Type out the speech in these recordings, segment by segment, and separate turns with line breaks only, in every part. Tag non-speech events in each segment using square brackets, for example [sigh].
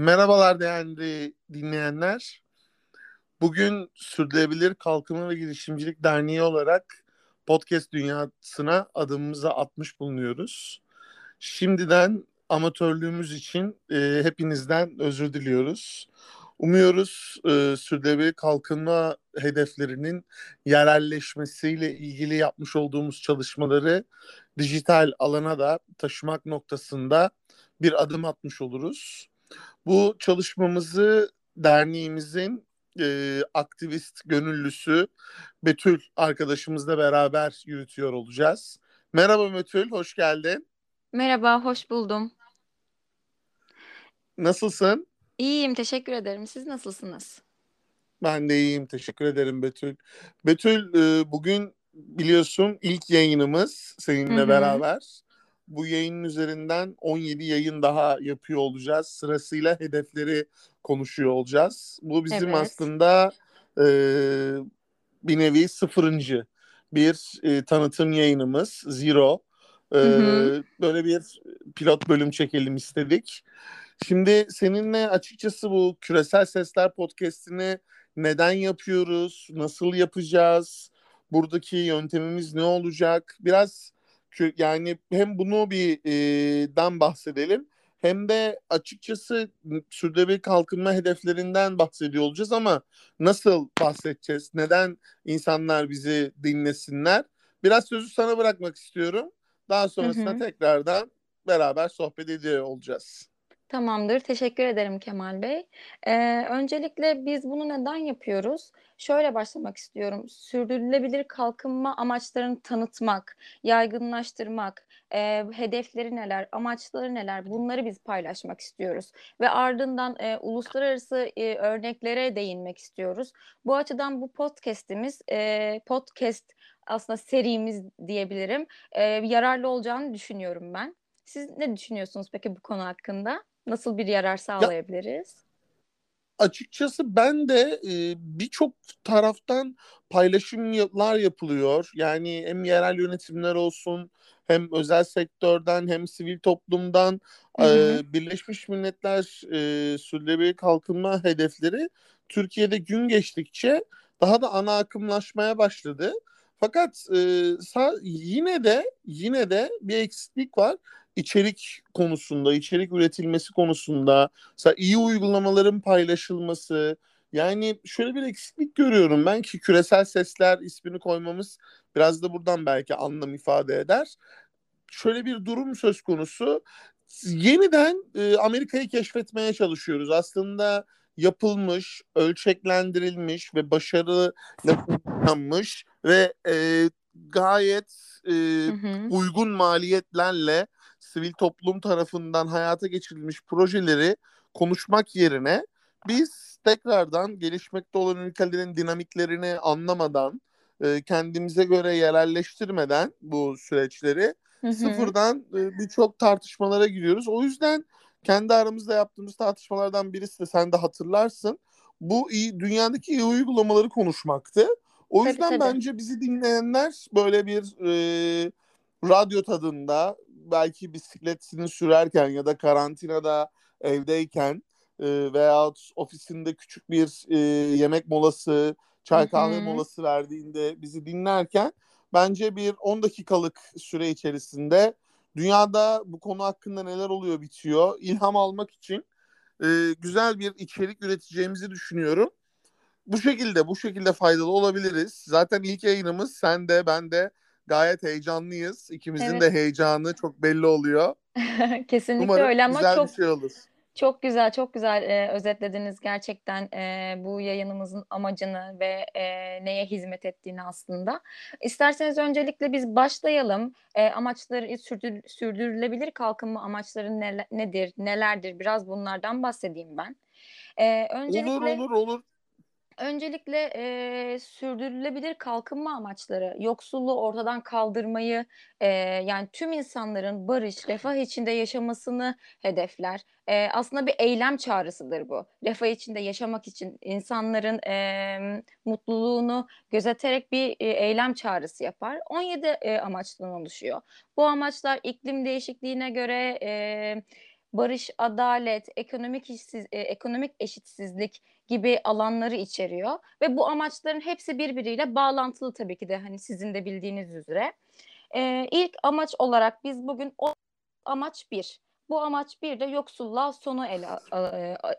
Merhabalar değerli dinleyenler. Bugün Sürdürülebilir Kalkınma ve Girişimcilik Derneği olarak podcast dünyasına adımımızı atmış bulunuyoruz. Şimdiden amatörlüğümüz için e, hepinizden özür diliyoruz. Umuyoruz e, sürdürülebilir kalkınma hedeflerinin yerelleşmesiyle ilgili yapmış olduğumuz çalışmaları dijital alana da taşımak noktasında bir adım atmış oluruz. Bu çalışmamızı derneğimizin e, aktivist gönüllüsü Betül arkadaşımızla beraber yürütüyor olacağız. Merhaba Betül, hoş geldin.
Merhaba, hoş buldum.
Nasılsın?
İyiyim, teşekkür ederim. Siz nasılsınız?
Ben de iyiyim, teşekkür ederim Betül. Betül, e, bugün biliyorsun ilk yayınımız seninle Hı-hı. beraber. Bu yayının üzerinden 17 yayın daha yapıyor olacağız. Sırasıyla hedefleri konuşuyor olacağız. Bu bizim evet. aslında e, bir nevi sıfırıncı bir e, tanıtım yayınımız Zero. E, Böyle bir pilot bölüm çekelim istedik. Şimdi seninle açıkçası bu Küresel Sesler podcast'ini neden yapıyoruz, nasıl yapacağız, buradaki yöntemimiz ne olacak? Biraz yani hem bunu bir e, dan bahsedelim hem de açıkçası sürdürülebilir kalkınma hedeflerinden bahsediyor olacağız ama nasıl bahsedeceğiz? Neden insanlar bizi dinlesinler? Biraz sözü sana bırakmak istiyorum. Daha sonrasında hı hı. tekrardan beraber sohbet ediyor olacağız.
Tamamdır. Teşekkür ederim Kemal Bey. Ee, öncelikle biz bunu neden yapıyoruz? Şöyle başlamak istiyorum. Sürdürülebilir kalkınma amaçlarını tanıtmak, yaygınlaştırmak, e, hedefleri neler, amaçları neler bunları biz paylaşmak istiyoruz. Ve ardından e, uluslararası e, örneklere değinmek istiyoruz. Bu açıdan bu podcast'imiz, e, podcast aslında serimiz diyebilirim, e, yararlı olacağını düşünüyorum ben. Siz ne düşünüyorsunuz peki bu konu hakkında? Nasıl bir yarar sağlayabiliriz? Ya,
açıkçası ben de e, birçok taraftan paylaşımlar yapılıyor. Yani hem yerel yönetimler olsun hem özel sektörden hem sivil toplumdan hı hı. E, Birleşmiş Milletler e, Sürdürülebilir Kalkınma Hedefleri Türkiye'de gün geçtikçe daha da ana akımlaşmaya başladı. Fakat e, yine de yine de bir eksiklik var içerik konusunda, içerik üretilmesi konusunda, mesela iyi uygulamaların paylaşılması, yani şöyle bir eksiklik görüyorum ben ki küresel sesler ismini koymamız biraz da buradan belki anlam ifade eder. Şöyle bir durum söz konusu. Yeniden e, Amerika'yı keşfetmeye çalışıyoruz. Aslında yapılmış, ölçeklendirilmiş ve başarılı yapılmış ve e, gayet e, hı hı. uygun maliyetlerle sivil toplum tarafından hayata geçirilmiş projeleri konuşmak yerine biz tekrardan gelişmekte olan ülkelerin dinamiklerini anlamadan, e, kendimize göre yerelleştirmeden bu süreçleri hı hı. sıfırdan e, birçok tartışmalara giriyoruz. O yüzden kendi aramızda yaptığımız tartışmalardan birisi de sen de hatırlarsın. Bu iyi dünyadaki iyi uygulamaları konuşmaktı. O yüzden tabii, tabii. bence bizi dinleyenler böyle bir e, radyo tadında belki bisikletini sürerken ya da karantinada evdeyken e, veya ofisinde küçük bir e, yemek molası, çay kahve Hı-hı. molası verdiğinde bizi dinlerken bence bir 10 dakikalık süre içerisinde dünyada bu konu hakkında neler oluyor bitiyor ilham almak için e, güzel bir içerik üreteceğimizi düşünüyorum. Bu şekilde bu şekilde faydalı olabiliriz. Zaten ilk yayınımız sen de ben de gayet heyecanlıyız. İkimizin evet. de heyecanı çok belli oluyor. [laughs]
Kesinlikle Umarım öyle ama güzel çok bir şey olur. Çok güzel, çok güzel e, özetlediniz gerçekten e, bu yayınımızın amacını ve e, neye hizmet ettiğini aslında. İsterseniz öncelikle biz başlayalım. E, amaçları sürdür, sürdürülebilir kalkınma amaçları ne, nedir, nelerdir? Biraz bunlardan bahsedeyim ben.
E, öncelikle, olur, olur, olur.
Öncelikle e, sürdürülebilir kalkınma amaçları, yoksulluğu ortadan kaldırmayı, e, yani tüm insanların barış, refah içinde yaşamasını hedefler. E, aslında bir eylem çağrısıdır bu. Refah içinde yaşamak için insanların e, mutluluğunu gözeterek bir e, eylem çağrısı yapar. 17 e, amaçtan oluşuyor. Bu amaçlar iklim değişikliğine göre... E, barış, adalet, ekonomik işsiz, e, ekonomik eşitsizlik gibi alanları içeriyor ve bu amaçların hepsi birbiriyle bağlantılı tabii ki de hani sizin de bildiğiniz üzere. E, ilk amaç olarak biz bugün o amaç bir. Bu amaç bir de yoksulluğa sonu ele,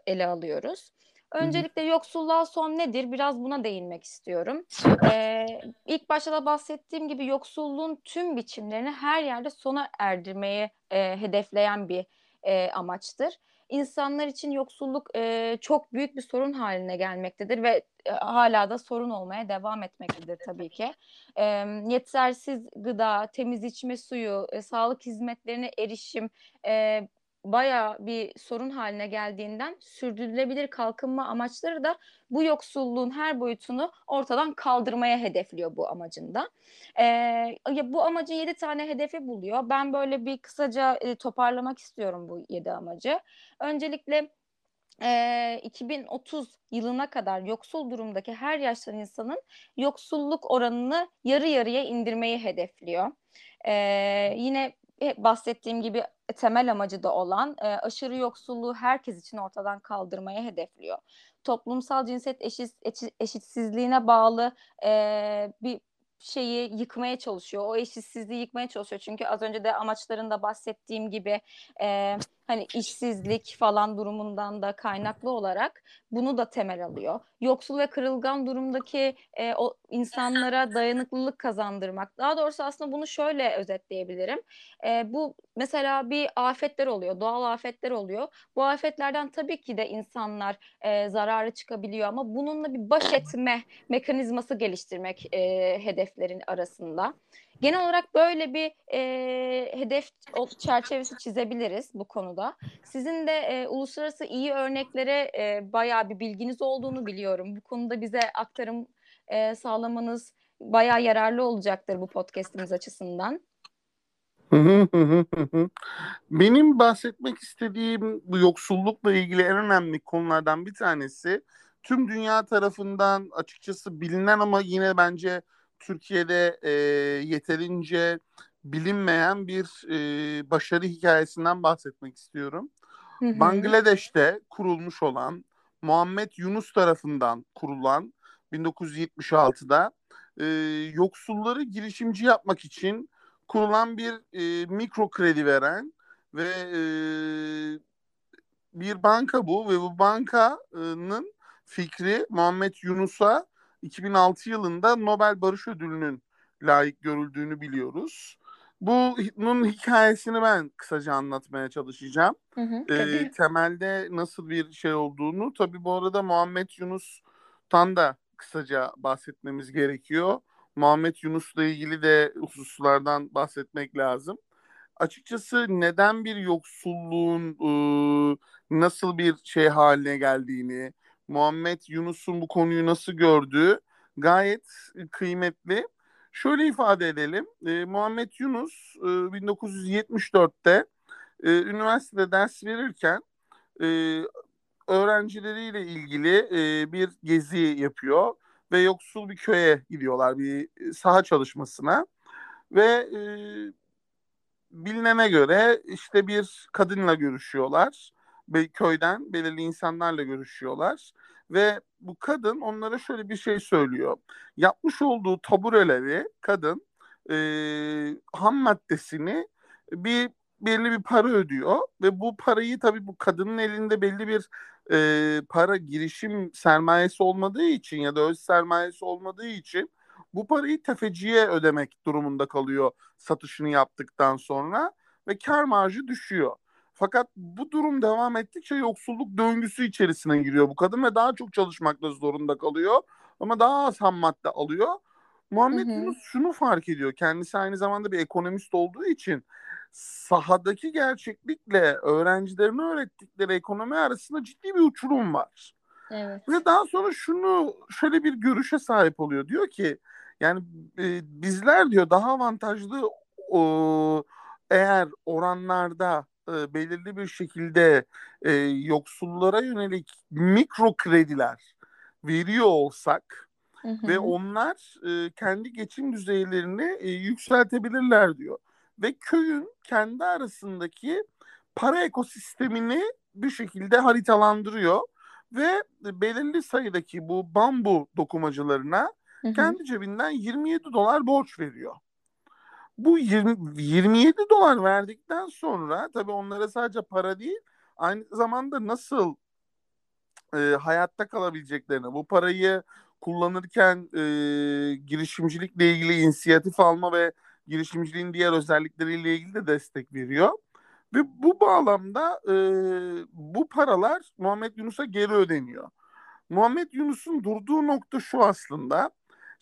ele alıyoruz. Öncelikle yoksulluğa son nedir? Biraz buna değinmek istiyorum. Ee, ilk başta da bahsettiğim gibi yoksulluğun tüm biçimlerini her yerde sona erdirmeye e, hedefleyen bir e, amaçtır. İnsanlar için yoksulluk e, çok büyük bir sorun haline gelmektedir ve e, hala da sorun olmaya devam etmektedir tabii ki. E, yetersiz gıda, temiz içme suyu, e, sağlık hizmetlerine erişim, e, bayağı bir sorun haline geldiğinden sürdürülebilir kalkınma amaçları da bu yoksulluğun her boyutunu ortadan kaldırmaya hedefliyor bu amacında. Ee, bu amacın yedi tane hedefi buluyor. Ben böyle bir kısaca e, toparlamak istiyorum bu yedi amacı. Öncelikle e, 2030 yılına kadar yoksul durumdaki her yaştan insanın yoksulluk oranını yarı yarıya indirmeyi hedefliyor. E, yine bahsettiğim gibi temel amacı da olan e, aşırı yoksulluğu herkes için ortadan kaldırmaya hedefliyor. Toplumsal cinsiyet eşit, eşitsizliğine bağlı e, bir şeyi yıkmaya çalışıyor. O eşitsizliği yıkmaya çalışıyor. Çünkü az önce de amaçlarında bahsettiğim gibi e, hani işsizlik falan durumundan da kaynaklı olarak bunu da temel alıyor. Yoksul ve kırılgan durumdaki e, o insanlara dayanıklılık kazandırmak. Daha doğrusu aslında bunu şöyle özetleyebilirim. E, bu mesela bir afetler oluyor, doğal afetler oluyor. Bu afetlerden tabii ki de insanlar e, zararı çıkabiliyor ama bununla bir baş etme mekanizması geliştirmek e, hedeflerin arasında. Genel olarak böyle bir e, hedef çerçevesi çizebiliriz bu konuda. Sizin de e, uluslararası iyi örneklere e, bayağı bir bilginiz olduğunu biliyorum. Bu konuda bize aktarım e, sağlamanız bayağı yararlı olacaktır bu podcastimiz açısından.
Benim bahsetmek istediğim bu yoksullukla ilgili en önemli konulardan bir tanesi tüm dünya tarafından açıkçası bilinen ama yine bence Türkiye'de e, yeterince bilinmeyen bir e, başarı hikayesinden bahsetmek istiyorum. Hı hı. Bangladeş'te kurulmuş olan Muhammed Yunus tarafından kurulan 1976'da e, yoksulları girişimci yapmak için kurulan bir e, mikro kredi veren ve e, bir banka bu ve bu bankanın fikri Muhammed Yunus'a 2006 yılında Nobel Barış Ödülü'nün layık görüldüğünü biliyoruz. Bunun hikayesini ben kısaca anlatmaya çalışacağım. Hı hı, ee, temelde nasıl bir şey olduğunu. Tabii bu arada Muhammed Yunus'tan da kısaca bahsetmemiz gerekiyor. Muhammed Yunus'la ilgili de hususlardan bahsetmek lazım. Açıkçası neden bir yoksulluğun e, nasıl bir şey haline geldiğini, Muhammed Yunus'un bu konuyu nasıl gördüğü gayet kıymetli. Şöyle ifade edelim. E, Muhammed Yunus e, 1974'te e, üniversitede ders verirken e, öğrencileriyle ilgili e, bir gezi yapıyor ve yoksul bir köye gidiyorlar bir saha çalışmasına ve e, bilinene göre işte bir kadınla görüşüyorlar köyden belirli insanlarla görüşüyorlar ve bu kadın onlara şöyle bir şey söylüyor. Yapmış olduğu tabureleri kadın e, ham maddesini bir belli bir para ödüyor ve bu parayı tabii bu kadının elinde belli bir e, para girişim sermayesi olmadığı için ya da öz sermayesi olmadığı için bu parayı tefeciye ödemek durumunda kalıyor satışını yaptıktan sonra ve kar marjı düşüyor. Fakat bu durum devam ettikçe yoksulluk döngüsü içerisine giriyor bu kadın ve daha çok çalışmakta zorunda kalıyor. Ama daha az ham madde alıyor. Muhammed hı hı. Yunus şunu fark ediyor. Kendisi aynı zamanda bir ekonomist olduğu için sahadaki gerçeklikle öğrencilerine öğrettikleri ekonomi arasında ciddi bir uçurum var. Evet. Ve daha sonra şunu şöyle bir görüşe sahip oluyor. Diyor ki yani e, bizler diyor daha avantajlı o, eğer oranlarda e, belirli bir şekilde e, yoksullara yönelik mikro krediler veriyor olsak hı hı. ve onlar e, kendi geçim düzeylerini e, yükseltebilirler diyor. Ve köyün kendi arasındaki para ekosistemini bir şekilde haritalandırıyor ve belirli sayıdaki bu bambu dokumacılarına hı hı. kendi cebinden 27 dolar borç veriyor. Bu 20, 27 dolar verdikten sonra tabii onlara sadece para değil aynı zamanda nasıl e, hayatta kalabileceklerini, bu parayı kullanırken e, girişimcilikle ilgili inisiyatif alma ve girişimciliğin diğer özellikleriyle ilgili de destek veriyor. Ve bu bağlamda e, bu paralar Muhammed Yunus'a geri ödeniyor. Muhammed Yunus'un durduğu nokta şu aslında.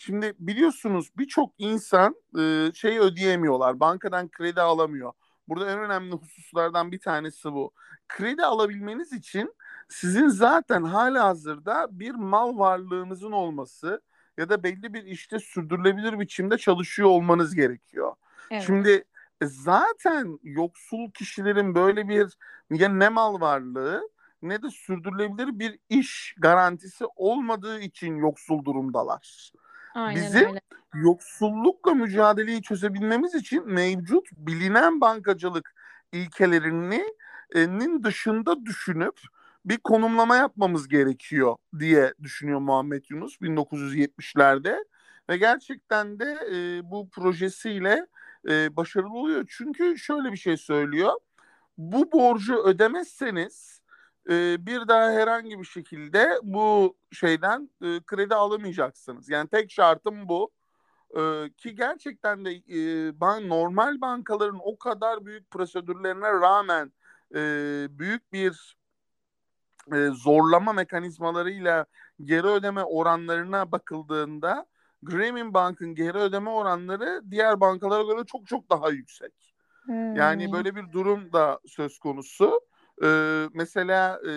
Şimdi biliyorsunuz birçok insan e, şey ödeyemiyorlar. Bankadan kredi alamıyor. Burada en önemli hususlardan bir tanesi bu. Kredi alabilmeniz için sizin zaten hala hazırda bir mal varlığınızın olması ya da belli bir işte sürdürülebilir biçimde çalışıyor olmanız gerekiyor. Evet. Şimdi e, zaten yoksul kişilerin böyle bir ya ne mal varlığı ne de sürdürülebilir bir iş garantisi olmadığı için yoksul durumdalar. Aynen Bizim öyle. yoksullukla mücadeleyi çözebilmemiz için mevcut bilinen bankacılık ilkelerinin dışında düşünüp bir konumlama yapmamız gerekiyor diye düşünüyor Muhammed Yunus 1970'lerde ve gerçekten de e, bu projesiyle e, başarılı oluyor. Çünkü şöyle bir şey söylüyor. Bu borcu ödemezseniz e, bir daha herhangi bir şekilde bu şeyden e, kredi alamayacaksınız. Yani tek şartım bu. E, ki gerçekten de e, normal bankaların o kadar büyük prosedürlerine rağmen e, büyük bir e, zorlama mekanizmalarıyla geri ödeme oranlarına bakıldığında Grameen Bank'ın geri ödeme oranları diğer bankalara göre çok çok daha yüksek. Hmm. Yani böyle bir durum da söz konusu. Ee, mesela e,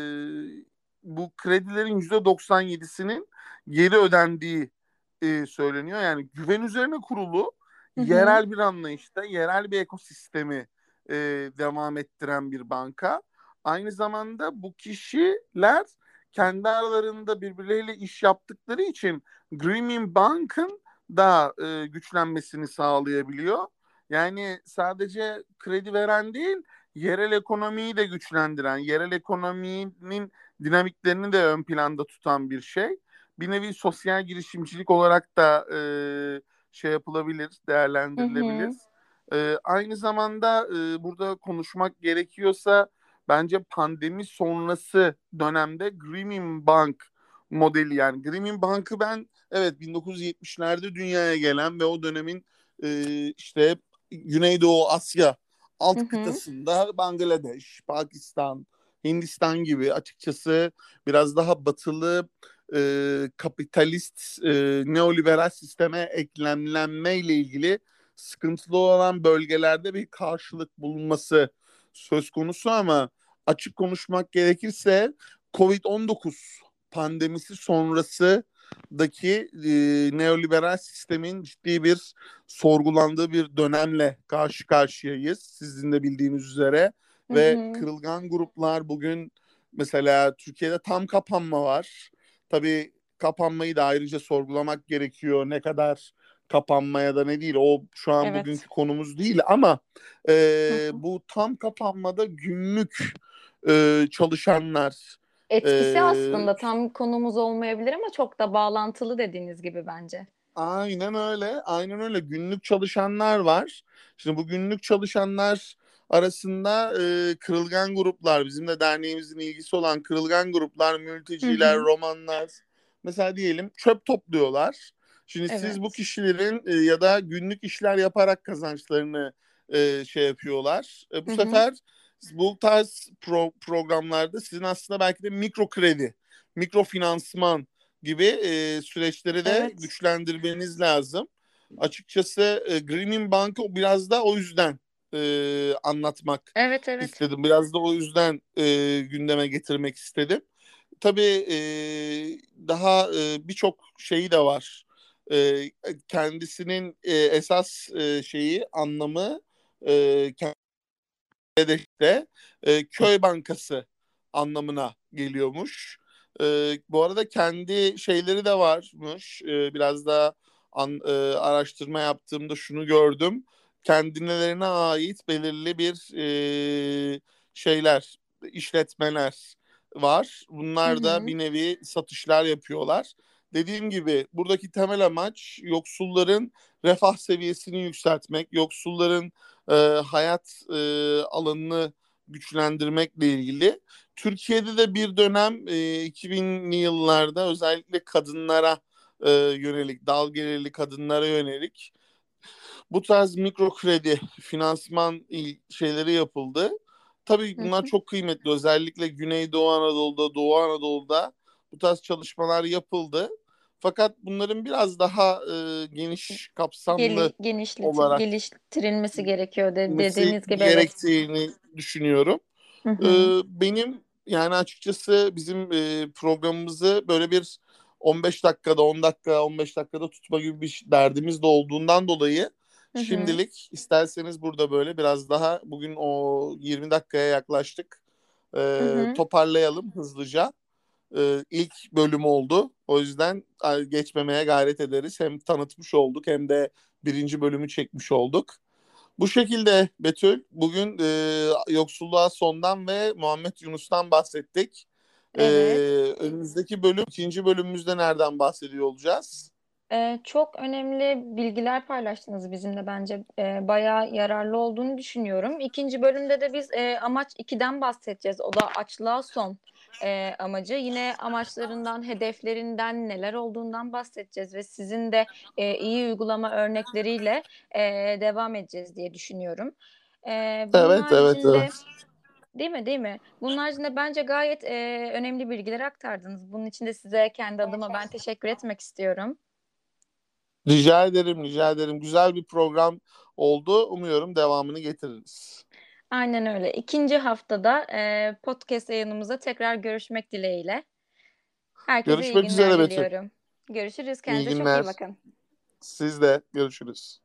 bu kredilerin yüzde 97'sinin geri ödendiği e, söyleniyor. Yani güven üzerine kurulu Hı-hı. yerel bir anlayışta, yerel bir ekosistemi e, devam ettiren bir banka. Aynı zamanda bu kişiler kendi aralarında birbirleriyle iş yaptıkları için Grameen Bank'ın da e, güçlenmesini sağlayabiliyor. Yani sadece kredi veren değil, yerel ekonomiyi de güçlendiren, yerel ekonominin dinamiklerini de ön planda tutan bir şey. Bir nevi sosyal girişimcilik olarak da e, şey yapılabilir, değerlendirilebilir. Hı hı. E, aynı zamanda e, burada konuşmak gerekiyorsa bence pandemi sonrası dönemde Grameen Bank modeli yani Grameen Bank'ı ben evet 1970'lerde dünyaya gelen ve o dönemin e, işte Güneydoğu Asya alt hı hı. kıtasında Bangladeş, Pakistan, Hindistan gibi açıkçası biraz daha batılı e, kapitalist e, neoliberal sisteme eklemlenme ile ilgili sıkıntılı olan bölgelerde bir karşılık bulunması söz konusu ama açık konuşmak gerekirse Covid-19 pandemisi sonrasındaki e, neoliberal sistemin ciddi bir sorgulandığı bir dönemle karşı karşıyayız. Sizin de bildiğiniz üzere. Hı hı. Ve kırılgan gruplar bugün mesela Türkiye'de tam kapanma var. Tabii kapanmayı da ayrıca sorgulamak gerekiyor. Ne kadar kapanmaya da ne değil. O şu an evet. bugünkü konumuz değil ama e, bu tam kapanmada günlük e, çalışanlar.
Etkisi e, aslında tam konumuz olmayabilir ama çok da bağlantılı dediğiniz gibi bence.
Aynen öyle. Aynen öyle. Günlük çalışanlar var. Şimdi bu günlük çalışanlar arasında e, kırılgan gruplar, bizim de derneğimizin ilgisi olan kırılgan gruplar, mülteciler, hı hı. romanlar. Mesela diyelim çöp topluyorlar. Şimdi evet. siz bu kişilerin e, ya da günlük işler yaparak kazançlarını e, şey yapıyorlar. E, bu hı hı. sefer bu tarz pro, programlarda sizin aslında belki de mikro kredi, mikro finansman gibi e, süreçleri de evet. güçlendirmeniz lazım. Açıkçası e, Green'in Bank'ı biraz da o yüzden e, anlatmak evet, evet. istedim. Biraz da o yüzden e, gündeme getirmek istedim. Tabii e, daha e, birçok şeyi de var. E, kendisinin e, esas e, şeyi, anlamı e, de e, köy bankası anlamına geliyormuş. E, bu arada kendi şeyleri de varmış. E, biraz daha an, e, araştırma yaptığımda şunu gördüm. Kendilerine ait belirli bir e, şeyler, işletmeler var. Bunlar da bir nevi satışlar yapıyorlar. Dediğim gibi buradaki temel amaç yoksulların refah seviyesini yükseltmek, yoksulların e, hayat e, alanını güçlendirmekle ilgili. Türkiye'de de bir dönem e, 2000'li yıllarda özellikle kadınlara e, yönelik, dal gelirli kadınlara yönelik bu tarz mikro kredi, finansman şeyleri yapıldı. Tabii bunlar çok kıymetli. Özellikle Güneydoğu Anadolu'da, Doğu Anadolu'da bu tarz çalışmalar yapıldı. Fakat bunların biraz daha e, geniş kapsamlı
genişleti,
olarak
geliştirilmesi gerekiyor de, dediğiniz gibi evet.
gerektiğini düşünüyorum.
Hı hı.
benim yani açıkçası bizim e, programımızı böyle bir 15 dakikada, 10 dakika, 15 dakikada tutma gibi bir derdimiz de olduğundan dolayı
Hı hı.
şimdilik isterseniz burada böyle biraz daha bugün o 20 dakikaya yaklaştık. Ee,
Hı hı.
toparlayalım hızlıca. Ee, ilk bölüm oldu. O yüzden e, geçmemeye gayret ederiz. Hem tanıtmış olduk hem de birinci bölümü çekmiş olduk. Bu şekilde Betül bugün e, yoksulluğa sondan ve Muhammed Yunus'tan bahsettik. E,
Evet.
önümüzdeki bölüm, ikinci bölümümüzde nereden bahsediyor olacağız?
Ee, çok önemli bilgiler paylaştınız bizimle bence e, bayağı yararlı olduğunu düşünüyorum. İkinci bölümde de biz e, amaç 2'den bahsedeceğiz. O da açlığa son e, amacı. Yine amaçlarından, hedeflerinden, neler olduğundan bahsedeceğiz ve sizin de e, iyi uygulama örnekleriyle e, devam edeceğiz diye düşünüyorum. E,
Evet, evet, evet.
değil mi, değil mi? Bunun haricinde bence gayet e, önemli bilgiler aktardınız. Bunun için de size kendi adıma ben teşekkür etmek istiyorum.
Rica ederim, rica ederim. Güzel bir program oldu. Umuyorum devamını getiririz.
Aynen öyle. İkinci haftada e, podcast yayınımıza tekrar görüşmek dileğiyle. Herkese iyi
Görüşmek
günler
üzere Betül.
diliyorum. Görüşürüz.
İyi
Kendinize çok iyi bakın.
Siz de görüşürüz.